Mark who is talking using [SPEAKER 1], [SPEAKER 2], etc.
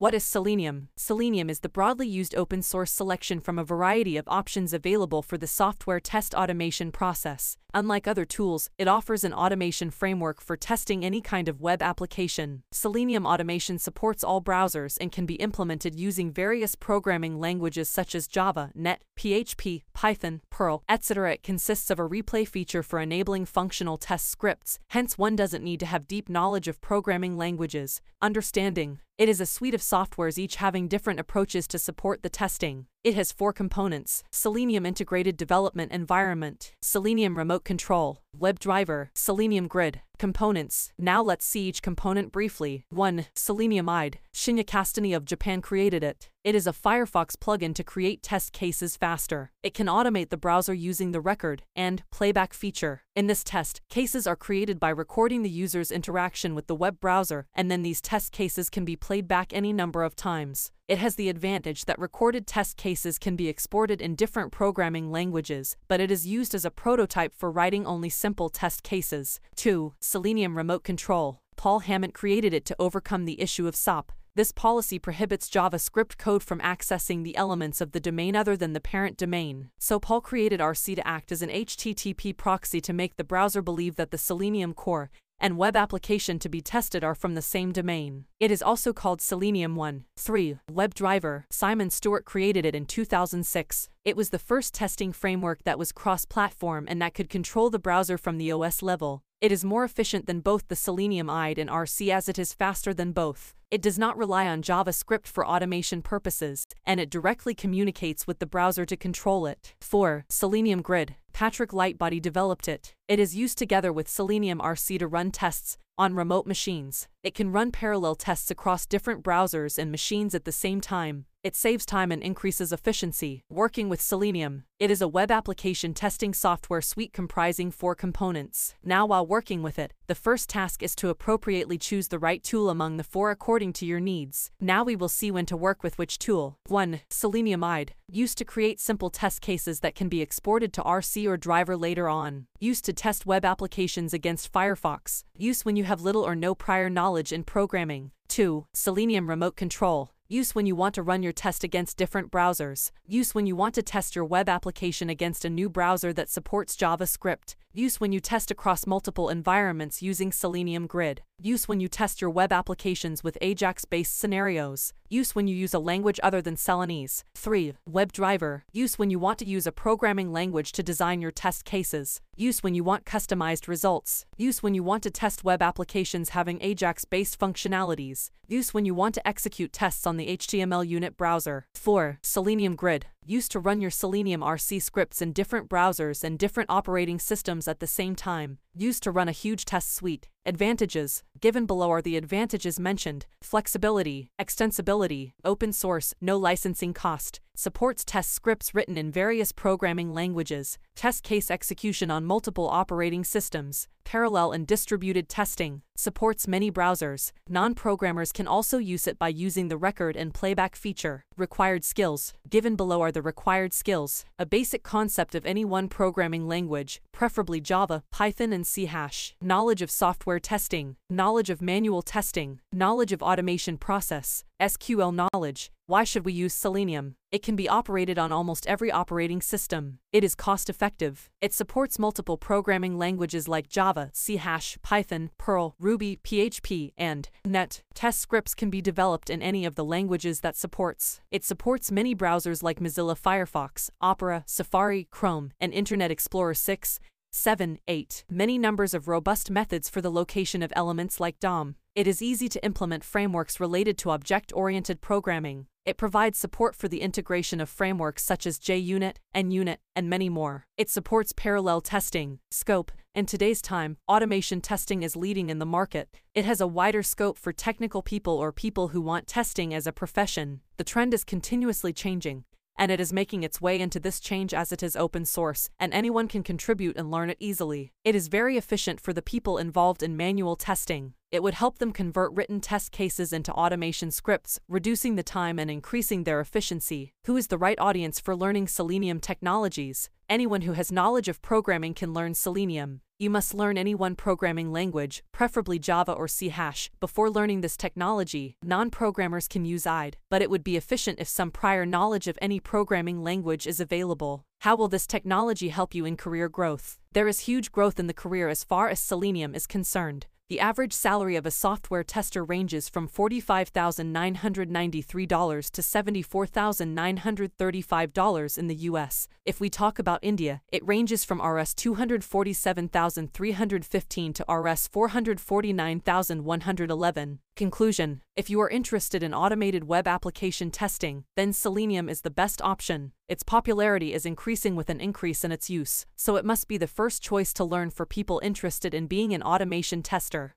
[SPEAKER 1] What is Selenium? Selenium is the broadly used open source selection from a variety of options available for the software test automation process. Unlike other tools, it offers an automation framework for testing any kind of web application. Selenium automation supports all browsers and can be implemented using various programming languages such as Java, Net, PHP, Python, Perl, etc. It consists of a replay feature for enabling functional test scripts, hence one doesn't need to have deep knowledge of programming languages. Understanding. It is a suite of softwares each having different approaches to support the testing. It has four components Selenium Integrated Development Environment, Selenium Remote Control, WebDriver, Selenium Grid. Components. Now let's see each component briefly. 1. Selenium IDE. Shinya Kasatani of Japan created it. It is a Firefox plugin to create test cases faster. It can automate the browser using the record and playback feature. In this test, cases are created by recording the user's interaction with the web browser, and then these test cases can be played back any number of times. It has the advantage that recorded test cases can be exported in different programming languages, but it is used as a prototype for writing only simple test cases. 2. Selenium Remote Control. Paul Hammant created it to overcome the issue of SOP. This policy prohibits JavaScript code from accessing the elements of the domain other than the parent domain. So Paul created RC to act as an HTTP proxy to make the browser believe that the Selenium core and web application to be tested are from the same domain. It is also called Selenium 1. 3. WebDriver. Simon Stewart created it in 2006. It was the first testing framework that was cross-platform and that could control the browser from the OS level. It is more efficient than both the Selenium IDE and RC as it is faster than both. It does not rely on JavaScript for automation purposes, and it directly communicates with the browser to control it. 4. Selenium Grid. Patrick Lightbody developed it. It is used together with Selenium RC to run tests on remote machines. It can run parallel tests across different browsers and machines at the same time. It saves time and increases efficiency. Working with Selenium, it is a web application testing software suite comprising four components. Now while working with it, the first task is to appropriately choose the right tool among the four according to your needs. Now we will see when to work with which tool. 1. Selenium IDE, used to create simple test cases that can be exported to RC or driver later on. Used to test web applications against Firefox. Use when you have little or no prior knowledge in programming. 2. Selenium Remote Control, Use when you want to run your test against different browsers. Use when you want to test your web application against a new browser that supports JavaScript. Use when you test across multiple environments using Selenium Grid. Use when you test your web applications with Ajax-based scenarios. Use when you use a language other than Selenese. 3. WebDriver. Use when you want to use a programming language to design your test cases. Use when you want customized results. Use when you want to test web applications having Ajax-based functionalities. Use when you want to execute tests on the HTML unit browser. 4. Selenium Grid used to run your Selenium RC scripts in different browsers and different operating systems at the same time, used to run a huge test suite. Advantages. Given below are the advantages mentioned. Flexibility, extensibility, open source, no licensing cost, supports test scripts written in various programming languages, test case execution on multiple operating systems, parallel and distributed testing, supports many browsers. Non programmers can also use it by using the record and playback feature. Required skills. Given below are the required skills, a basic concept of any one programming language, preferably Java, Python, and C hash, knowledge of software testing, knowledge of manual testing, knowledge of automation process, SQL knowledge. Why should we use Selenium? It can be operated on almost every operating system. It is cost effective. It supports multiple programming languages like Java, C Hash, Python, Perl, Ruby, PHP, and .NET. Test scripts can be developed in any of the languages that supports. It supports many browsers like Mozilla Firefox, Opera, Safari, Chrome, and Internet Explorer 6, 7, 8. Many numbers of robust methods for the location of elements like DOM. It is easy to implement frameworks related to object-oriented programming. It provides support for the integration of frameworks such as JUnit, NUnit, and many more. It supports parallel testing, scope. In today's time, automation testing is leading in the market. It has a wider scope for technical people or people who want testing as a profession. The trend is continuously changing and it is making its way into this change as it is open source, and anyone can contribute and learn it easily. It is very efficient for the people involved in manual testing. It would help them convert written test cases into automation scripts, reducing the time and increasing their efficiency. Who is the right audience for learning Selenium technologies? Anyone who has knowledge of programming can learn Selenium. You must learn any one programming language, preferably Java or C hash, before learning this technology. Non programmers can use IDE, but it would be efficient if some prior knowledge of any programming language is available. How will this technology help you in career growth? There is huge growth in the career as far as Selenium is concerned. The average salary of a software tester ranges from $45,993 to $74,935 in the US. If we talk about India, it ranges from Rs 247,315 to Rs 449,111. Conclusion If you are interested in automated web application testing, then Selenium is the best option. Its popularity is increasing with an increase in its use, so it must be the first choice to learn for people interested in being an automation tester.